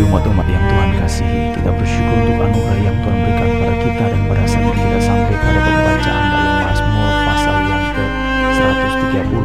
Pagi umat-umat yang Tuhan kasihi Kita bersyukur untuk anugerah yang Tuhan berikan pada kita Dan pada saat ini kita sampai pada pembacaan dalam Mazmur pasal yang ke-130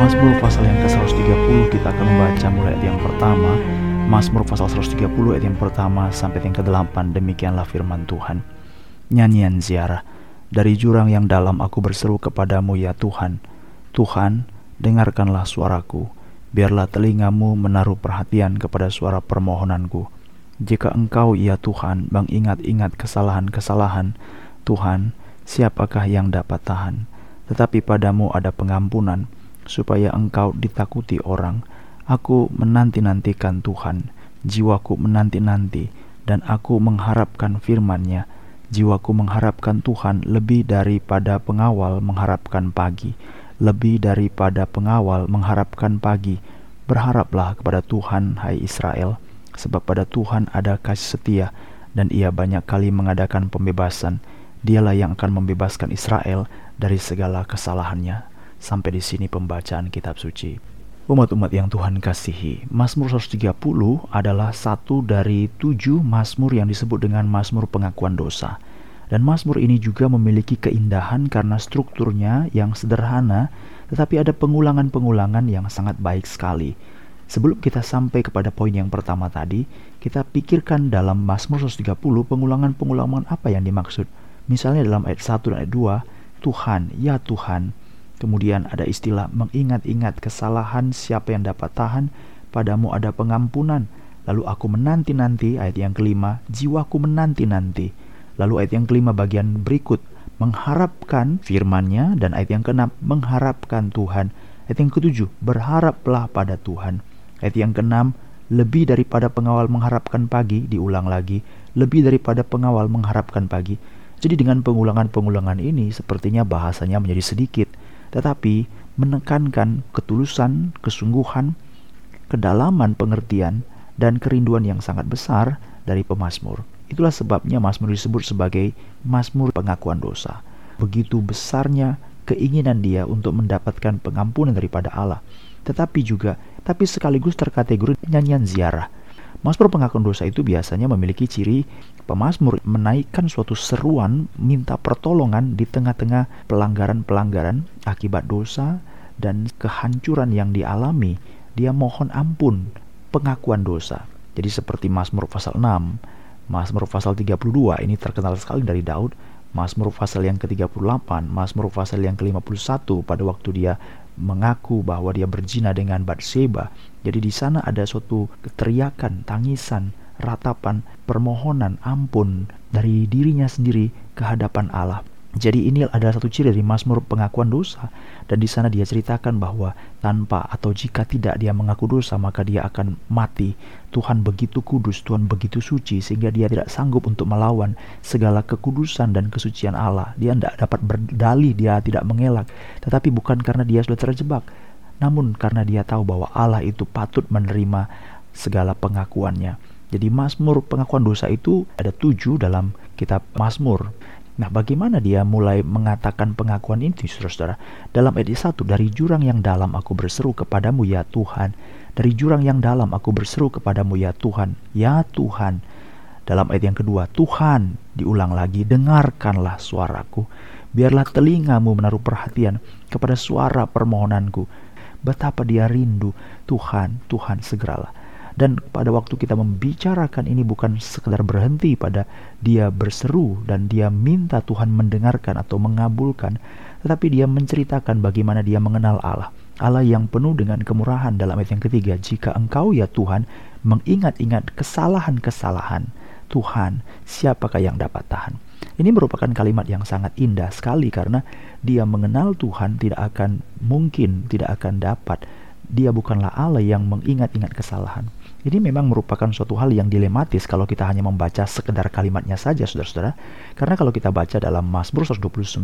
Mazmur pasal yang ke-130 kita akan membaca mulai ayat yang pertama. Mazmur pasal 130 ayat yang pertama sampai yang ke-8 Demikianlah firman Tuhan. Nyanyian ziarah. Dari jurang yang dalam aku berseru kepadamu ya Tuhan. Tuhan, dengarkanlah suaraku Biarlah telingamu menaruh perhatian kepada suara permohonanku. Jika engkau, ya Tuhan, mengingat-ingat kesalahan-kesalahan, Tuhan, siapakah yang dapat tahan? Tetapi padamu ada pengampunan, supaya engkau ditakuti orang. Aku menanti-nantikan Tuhan, jiwaku menanti-nanti, dan aku mengharapkan firman-Nya. Jiwaku mengharapkan Tuhan lebih daripada pengawal mengharapkan pagi lebih daripada pengawal mengharapkan pagi. Berharaplah kepada Tuhan, hai Israel, sebab pada Tuhan ada kasih setia, dan ia banyak kali mengadakan pembebasan. Dialah yang akan membebaskan Israel dari segala kesalahannya. Sampai di sini pembacaan kitab suci. Umat-umat yang Tuhan kasihi, Mazmur 130 adalah satu dari tujuh Mazmur yang disebut dengan Mazmur pengakuan dosa. Dan Mazmur ini juga memiliki keindahan karena strukturnya yang sederhana, tetapi ada pengulangan-pengulangan yang sangat baik sekali. Sebelum kita sampai kepada poin yang pertama tadi, kita pikirkan dalam Mazmur 130 pengulangan-pengulangan apa yang dimaksud. Misalnya dalam ayat 1 dan ayat 2, Tuhan, ya Tuhan. Kemudian ada istilah mengingat-ingat kesalahan siapa yang dapat tahan, padamu ada pengampunan. Lalu aku menanti-nanti, ayat yang kelima, jiwaku menanti-nanti. Lalu ayat yang kelima bagian berikut mengharapkan firman-Nya dan ayat yang keenam mengharapkan Tuhan. Ayat yang ketujuh berharaplah pada Tuhan. Ayat yang keenam lebih daripada pengawal mengharapkan pagi diulang lagi lebih daripada pengawal mengharapkan pagi. Jadi dengan pengulangan-pengulangan ini sepertinya bahasanya menjadi sedikit tetapi menekankan ketulusan, kesungguhan, kedalaman pengertian dan kerinduan yang sangat besar dari pemazmur. Itulah sebabnya Mazmur disebut sebagai Mazmur pengakuan dosa. Begitu besarnya keinginan dia untuk mendapatkan pengampunan daripada Allah. Tetapi juga, tapi sekaligus terkategori nyanyian ziarah. Mazmur pengakuan dosa itu biasanya memiliki ciri pemazmur menaikkan suatu seruan minta pertolongan di tengah-tengah pelanggaran-pelanggaran akibat dosa dan kehancuran yang dialami. Dia mohon ampun, pengakuan dosa. Jadi seperti Mazmur pasal 6 Mazmur pasal 32 ini terkenal sekali dari Daud. Mazmur pasal yang ke-38, Mazmur pasal yang ke-51 pada waktu dia mengaku bahwa dia berzina dengan Batseba. Jadi di sana ada suatu teriakan, tangisan, ratapan, permohonan ampun dari dirinya sendiri ke hadapan Allah. Jadi ini adalah satu ciri dari Mazmur pengakuan dosa dan di sana dia ceritakan bahwa tanpa atau jika tidak dia mengaku dosa maka dia akan mati. Tuhan begitu kudus, Tuhan begitu suci sehingga dia tidak sanggup untuk melawan segala kekudusan dan kesucian Allah. Dia tidak dapat berdalih, dia tidak mengelak, tetapi bukan karena dia sudah terjebak, namun karena dia tahu bahwa Allah itu patut menerima segala pengakuannya. Jadi Mazmur pengakuan dosa itu ada tujuh dalam kitab Mazmur. Nah, bagaimana dia mulai mengatakan pengakuan ini, saudara-saudara? Dalam ayat 1, dari jurang yang dalam aku berseru kepadamu ya Tuhan. Dari jurang yang dalam aku berseru kepadamu ya Tuhan. Ya Tuhan. Dalam ayat yang kedua, Tuhan, diulang lagi, dengarkanlah suaraku. Biarlah telingamu menaruh perhatian kepada suara permohonanku. Betapa dia rindu, Tuhan, Tuhan segeralah dan pada waktu kita membicarakan ini bukan sekedar berhenti pada dia berseru dan dia minta Tuhan mendengarkan atau mengabulkan, tetapi dia menceritakan bagaimana dia mengenal Allah. Allah yang penuh dengan kemurahan dalam ayat yang ketiga. Jika engkau ya Tuhan mengingat-ingat kesalahan-kesalahan, Tuhan, siapakah yang dapat tahan? Ini merupakan kalimat yang sangat indah sekali karena dia mengenal Tuhan tidak akan mungkin tidak akan dapat. Dia bukanlah Allah yang mengingat-ingat kesalahan. Ini memang merupakan suatu hal yang dilematis kalau kita hanya membaca sekedar kalimatnya saja, saudara-saudara. Karena kalau kita baca dalam Mazmur 129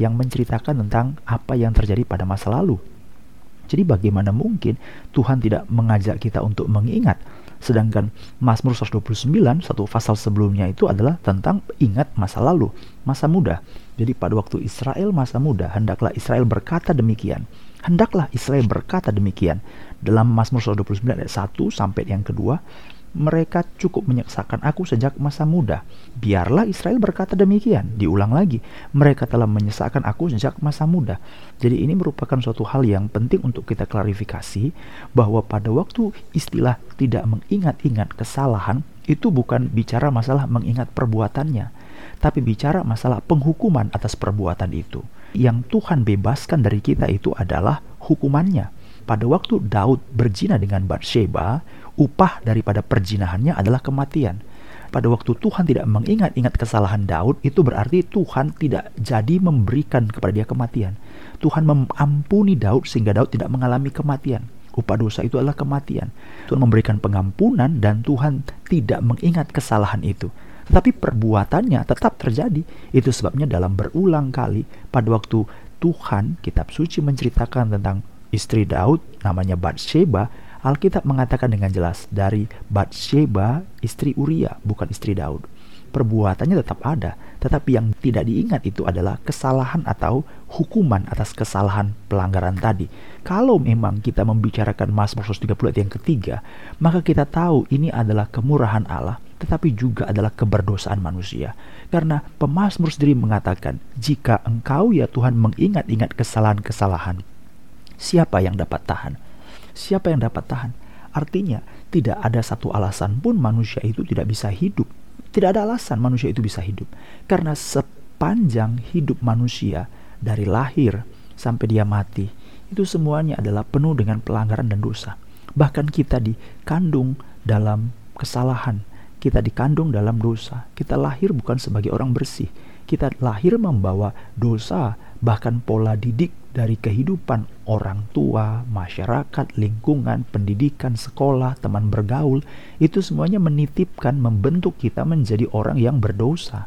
yang menceritakan tentang apa yang terjadi pada masa lalu. Jadi bagaimana mungkin Tuhan tidak mengajak kita untuk mengingat Sedangkan Mazmur 129, satu pasal sebelumnya itu adalah tentang ingat masa lalu, masa muda. Jadi pada waktu Israel masa muda, hendaklah Israel berkata demikian. Hendaklah Israel berkata demikian. Dalam Mazmur 129 ayat 1 sampai yang kedua, mereka cukup menyeksakan aku sejak masa muda. Biarlah Israel berkata demikian. Diulang lagi, mereka telah menyesakkan aku sejak masa muda. Jadi ini merupakan suatu hal yang penting untuk kita klarifikasi bahwa pada waktu istilah tidak mengingat-ingat kesalahan itu bukan bicara masalah mengingat perbuatannya, tapi bicara masalah penghukuman atas perbuatan itu. Yang Tuhan bebaskan dari kita itu adalah hukumannya. Pada waktu Daud berzina dengan Bathsheba, upah daripada perzinahannya adalah kematian. Pada waktu Tuhan tidak mengingat-ingat kesalahan Daud, itu berarti Tuhan tidak jadi memberikan kepada dia kematian. Tuhan mengampuni Daud sehingga Daud tidak mengalami kematian. Upah dosa itu adalah kematian. Tuhan memberikan pengampunan dan Tuhan tidak mengingat kesalahan itu. Tetapi perbuatannya tetap terjadi. Itu sebabnya dalam berulang kali pada waktu Tuhan, kitab suci menceritakan tentang istri Daud namanya Bathsheba Alkitab mengatakan dengan jelas dari Bathsheba istri Uria bukan istri Daud. Perbuatannya tetap ada, tetapi yang tidak diingat itu adalah kesalahan atau hukuman atas kesalahan pelanggaran tadi. Kalau memang kita membicarakan Mazmur 130 ayat yang ketiga, maka kita tahu ini adalah kemurahan Allah, tetapi juga adalah keberdosaan manusia. Karena pemazmur sendiri mengatakan, jika engkau ya Tuhan mengingat-ingat kesalahan-kesalahan, siapa yang dapat tahan? siapa yang dapat tahan? Artinya, tidak ada satu alasan pun manusia itu tidak bisa hidup. Tidak ada alasan manusia itu bisa hidup. Karena sepanjang hidup manusia dari lahir sampai dia mati, itu semuanya adalah penuh dengan pelanggaran dan dosa. Bahkan kita dikandung dalam kesalahan, kita dikandung dalam dosa. Kita lahir bukan sebagai orang bersih. Kita lahir membawa dosa, bahkan pola didik dari kehidupan orang tua, masyarakat, lingkungan, pendidikan, sekolah, teman bergaul, itu semuanya menitipkan, membentuk kita menjadi orang yang berdosa.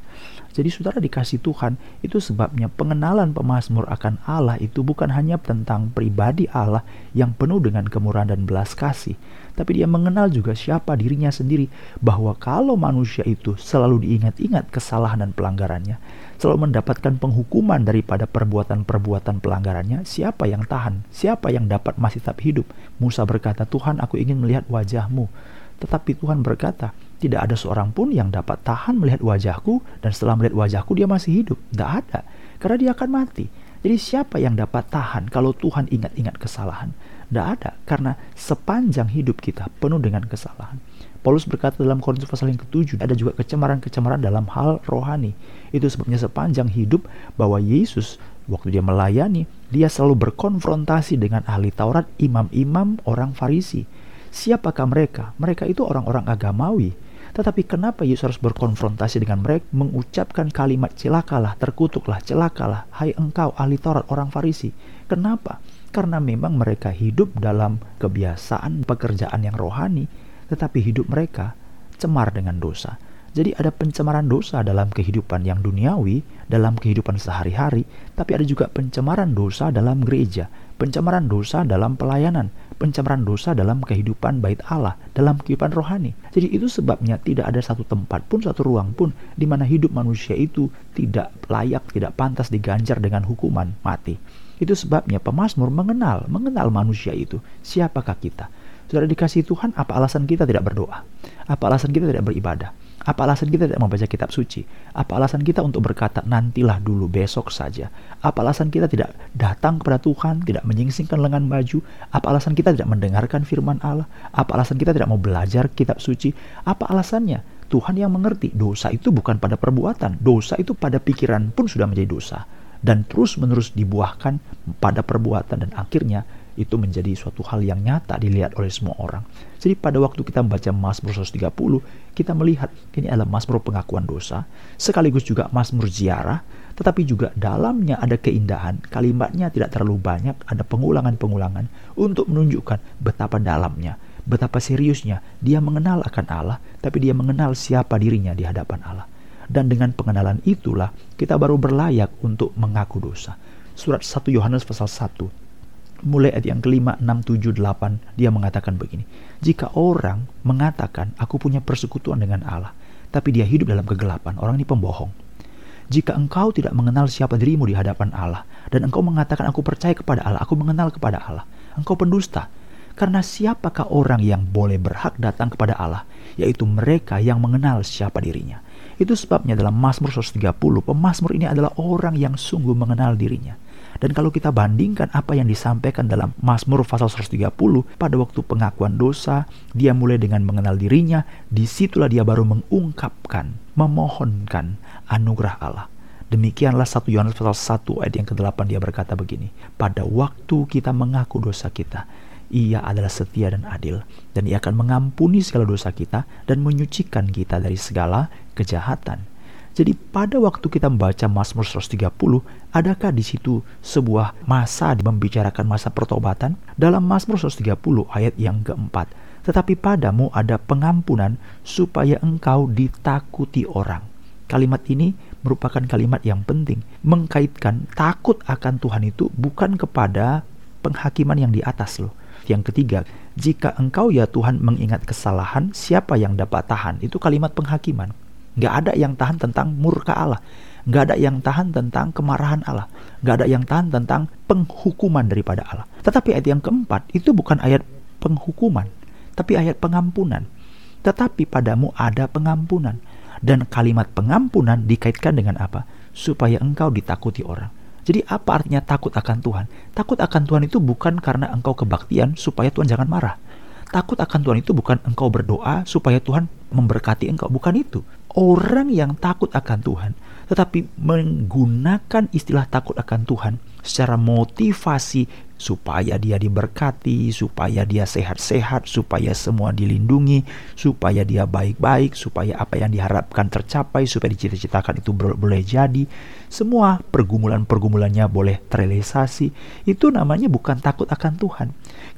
Jadi saudara dikasih Tuhan, itu sebabnya pengenalan pemazmur akan Allah itu bukan hanya tentang pribadi Allah yang penuh dengan kemurahan dan belas kasih, tapi dia mengenal juga siapa dirinya sendiri, bahwa kalau manusia itu selalu diingat-ingat kesalahan dan pelanggarannya, selalu mendapatkan penghukuman daripada perbuatan-perbuatan pelanggarannya, siapa yang tahan? Siapa yang dapat masih tetap hidup? Musa berkata, Tuhan aku ingin melihat wajahmu. Tetapi Tuhan berkata, tidak ada seorang pun yang dapat tahan melihat wajahku dan setelah melihat wajahku dia masih hidup. Tidak ada. Karena dia akan mati. Jadi siapa yang dapat tahan kalau Tuhan ingat-ingat kesalahan? Tidak ada. Karena sepanjang hidup kita penuh dengan kesalahan. Paulus berkata dalam Korintus pasal yang ketujuh, ada juga kecemaran-kecemaran dalam hal rohani. Itu sebabnya sepanjang hidup bahwa Yesus waktu dia melayani, dia selalu berkonfrontasi dengan ahli Taurat, imam-imam, orang Farisi. Siapakah mereka? Mereka itu orang-orang agamawi tetapi kenapa Yesus harus berkonfrontasi dengan mereka mengucapkan kalimat celakalah, terkutuklah, celakalah, hai engkau ahli Taurat orang Farisi. Kenapa? Karena memang mereka hidup dalam kebiasaan pekerjaan yang rohani, tetapi hidup mereka cemar dengan dosa. Jadi ada pencemaran dosa dalam kehidupan yang duniawi, dalam kehidupan sehari-hari, tapi ada juga pencemaran dosa dalam gereja, pencemaran dosa dalam pelayanan, pencemaran dosa dalam kehidupan bait Allah, dalam kehidupan rohani. Jadi itu sebabnya tidak ada satu tempat pun, satu ruang pun di mana hidup manusia itu tidak layak, tidak pantas diganjar dengan hukuman mati. Itu sebabnya pemazmur mengenal, mengenal manusia itu. Siapakah kita? Sudah dikasih Tuhan, apa alasan kita tidak berdoa? Apa alasan kita tidak beribadah? Apa alasan kita tidak membaca kitab suci? Apa alasan kita untuk berkata nantilah dulu besok saja? Apa alasan kita tidak datang kepada Tuhan, tidak menyingsingkan lengan baju? Apa alasan kita tidak mendengarkan firman Allah? Apa alasan kita tidak mau belajar kitab suci? Apa alasannya? Tuhan yang mengerti dosa itu bukan pada perbuatan, dosa itu pada pikiran pun sudah menjadi dosa dan terus-menerus dibuahkan pada perbuatan dan akhirnya itu menjadi suatu hal yang nyata dilihat oleh semua orang. Jadi pada waktu kita membaca Mazmur 130, kita melihat ini adalah Mazmur pengakuan dosa, sekaligus juga Mazmur ziarah, tetapi juga dalamnya ada keindahan, kalimatnya tidak terlalu banyak, ada pengulangan-pengulangan untuk menunjukkan betapa dalamnya, betapa seriusnya dia mengenal akan Allah, tapi dia mengenal siapa dirinya di hadapan Allah. Dan dengan pengenalan itulah kita baru berlayak untuk mengaku dosa. Surat 1 Yohanes pasal 1 mulai ayat yang kelima, enam, tujuh, delapan, dia mengatakan begini. Jika orang mengatakan, aku punya persekutuan dengan Allah, tapi dia hidup dalam kegelapan, orang ini pembohong. Jika engkau tidak mengenal siapa dirimu di hadapan Allah, dan engkau mengatakan, aku percaya kepada Allah, aku mengenal kepada Allah, engkau pendusta. Karena siapakah orang yang boleh berhak datang kepada Allah, yaitu mereka yang mengenal siapa dirinya. Itu sebabnya dalam Mazmur 130, pemazmur ini adalah orang yang sungguh mengenal dirinya. Dan kalau kita bandingkan apa yang disampaikan dalam Mazmur pasal 130 pada waktu pengakuan dosa, dia mulai dengan mengenal dirinya, di situlah dia baru mengungkapkan, memohonkan anugerah Allah. Demikianlah 1 Yohanes pasal 1 ayat yang ke-8 dia berkata begini, pada waktu kita mengaku dosa kita, ia adalah setia dan adil, dan ia akan mengampuni segala dosa kita dan menyucikan kita dari segala kejahatan. Jadi pada waktu kita membaca Mazmur 130, adakah di situ sebuah masa membicarakan masa pertobatan? Dalam Mazmur 130 ayat yang keempat, tetapi padamu ada pengampunan supaya engkau ditakuti orang. Kalimat ini merupakan kalimat yang penting, mengkaitkan takut akan Tuhan itu bukan kepada penghakiman yang di atas loh. Yang ketiga, jika engkau ya Tuhan mengingat kesalahan, siapa yang dapat tahan? Itu kalimat penghakiman. Nggak ada yang tahan tentang murka Allah. Nggak ada yang tahan tentang kemarahan Allah. Nggak ada yang tahan tentang penghukuman daripada Allah. Tetapi ayat yang keempat itu bukan ayat penghukuman, tapi ayat pengampunan. Tetapi padamu ada pengampunan. Dan kalimat pengampunan dikaitkan dengan apa? Supaya engkau ditakuti orang. Jadi apa artinya takut akan Tuhan? Takut akan Tuhan itu bukan karena engkau kebaktian supaya Tuhan jangan marah. Takut akan Tuhan itu bukan engkau berdoa supaya Tuhan memberkati engkau, bukan itu orang yang takut akan Tuhan, tetapi menggunakan istilah takut akan Tuhan secara motivasi supaya dia diberkati, supaya dia sehat-sehat, supaya semua dilindungi, supaya dia baik-baik, supaya apa yang diharapkan tercapai, supaya dicita-citakan itu boleh jadi. Semua pergumulan-pergumulannya boleh terrealisasi. Itu namanya bukan takut akan Tuhan.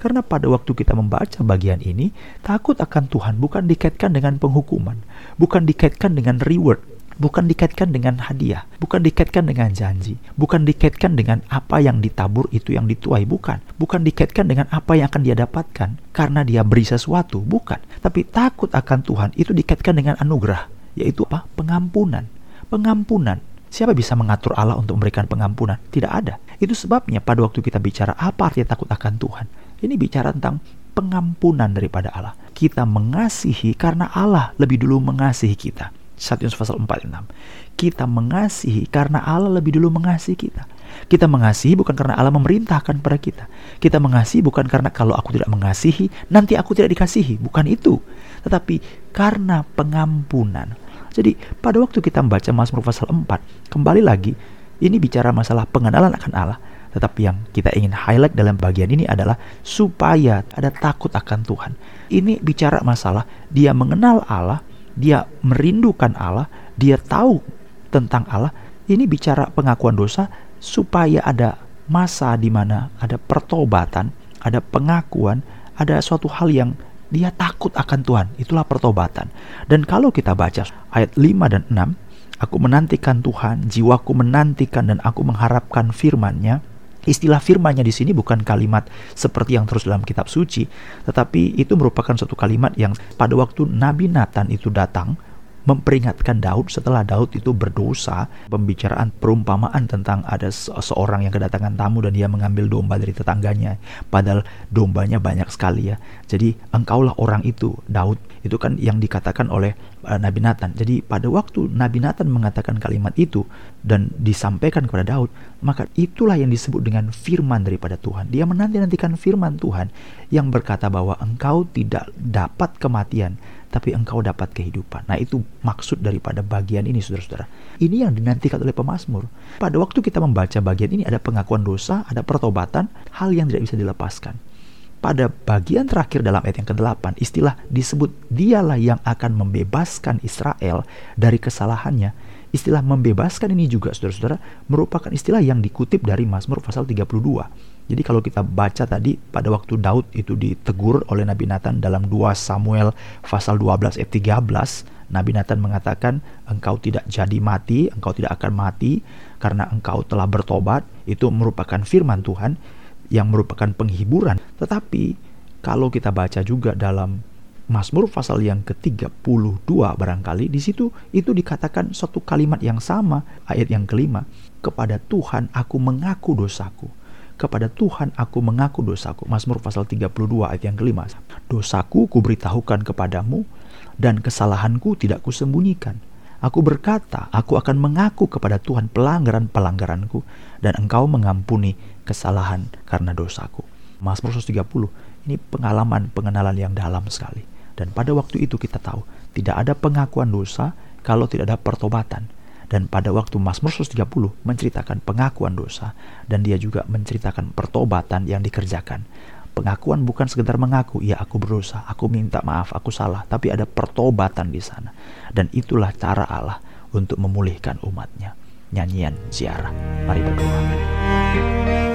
Karena pada waktu kita membaca bagian ini, takut akan Tuhan bukan dikaitkan dengan penghukuman, bukan dikaitkan dengan reward, bukan dikaitkan dengan hadiah, bukan dikaitkan dengan janji, bukan dikaitkan dengan apa yang ditabur itu yang dituai, bukan. Bukan dikaitkan dengan apa yang akan dia dapatkan karena dia beri sesuatu, bukan. Tapi takut akan Tuhan itu dikaitkan dengan anugerah, yaitu apa? Pengampunan. Pengampunan. Siapa bisa mengatur Allah untuk memberikan pengampunan? Tidak ada. Itu sebabnya pada waktu kita bicara apa artinya takut akan Tuhan. Ini bicara tentang pengampunan daripada Allah. Kita mengasihi karena Allah lebih dulu mengasihi kita. 1 Yohanes pasal 4 6. Kita mengasihi karena Allah lebih dulu mengasihi kita. Kita mengasihi bukan karena Allah memerintahkan pada kita. Kita mengasihi bukan karena kalau aku tidak mengasihi, nanti aku tidak dikasihi. Bukan itu. Tetapi karena pengampunan. Jadi pada waktu kita membaca Mazmur pasal 4, kembali lagi, ini bicara masalah pengenalan akan Allah. Tetapi yang kita ingin highlight dalam bagian ini adalah supaya ada takut akan Tuhan. Ini bicara masalah dia mengenal Allah, dia merindukan Allah, dia tahu tentang Allah. Ini bicara pengakuan dosa supaya ada masa di mana ada pertobatan, ada pengakuan, ada suatu hal yang dia takut akan Tuhan. Itulah pertobatan. Dan kalau kita baca ayat 5 dan 6, aku menantikan Tuhan, jiwaku menantikan dan aku mengharapkan firman-Nya Istilah firmannya di sini bukan kalimat seperti yang terus dalam kitab suci, tetapi itu merupakan suatu kalimat yang pada waktu Nabi Nathan itu datang memperingatkan Daud setelah Daud itu berdosa, pembicaraan perumpamaan tentang ada seorang yang kedatangan tamu dan dia mengambil domba dari tetangganya, padahal dombanya banyak sekali ya. Jadi engkaulah orang itu, Daud. Itu kan yang dikatakan oleh uh, Nabi Nathan. Jadi pada waktu Nabi Nathan mengatakan kalimat itu dan disampaikan kepada Daud, maka itulah yang disebut dengan firman daripada Tuhan. Dia menanti-nantikan firman Tuhan yang berkata bahwa engkau tidak dapat kematian tapi engkau dapat kehidupan. Nah itu maksud daripada bagian ini saudara-saudara. Ini yang dinantikan oleh pemazmur. Pada waktu kita membaca bagian ini ada pengakuan dosa, ada pertobatan, hal yang tidak bisa dilepaskan. Pada bagian terakhir dalam ayat yang ke-8, istilah disebut dialah yang akan membebaskan Israel dari kesalahannya. Istilah membebaskan ini juga saudara-saudara merupakan istilah yang dikutip dari Mazmur pasal 32 jadi kalau kita baca tadi pada waktu Daud itu ditegur oleh Nabi Nathan dalam 2 Samuel pasal 12 ayat 13, Nabi Nathan mengatakan engkau tidak jadi mati, engkau tidak akan mati karena engkau telah bertobat. Itu merupakan firman Tuhan. yang merupakan penghiburan. Tetapi kalau kita baca juga dalam Mazmur pasal yang ke-32 barangkali di situ itu dikatakan satu kalimat yang sama ayat yang kelima kepada Tuhan aku mengaku dosaku kepada Tuhan aku mengaku dosaku Mazmur pasal 32 ayat yang kelima dosaku kuberitahukan kepadamu dan kesalahanku tidak kusembunyikan Aku berkata, aku akan mengaku kepada Tuhan pelanggaran-pelanggaranku dan engkau mengampuni kesalahan karena dosaku. Mazmur 130 ini pengalaman pengenalan yang dalam sekali. Dan pada waktu itu kita tahu tidak ada pengakuan dosa kalau tidak ada pertobatan. Dan pada waktu Mazmur 130 menceritakan pengakuan dosa dan dia juga menceritakan pertobatan yang dikerjakan. Pengakuan bukan sekedar mengaku, ya aku berdosa, aku minta maaf, aku salah, tapi ada pertobatan di sana. Dan itulah cara Allah untuk memulihkan umatnya. Nyanyian ziarah. Mari berdoa.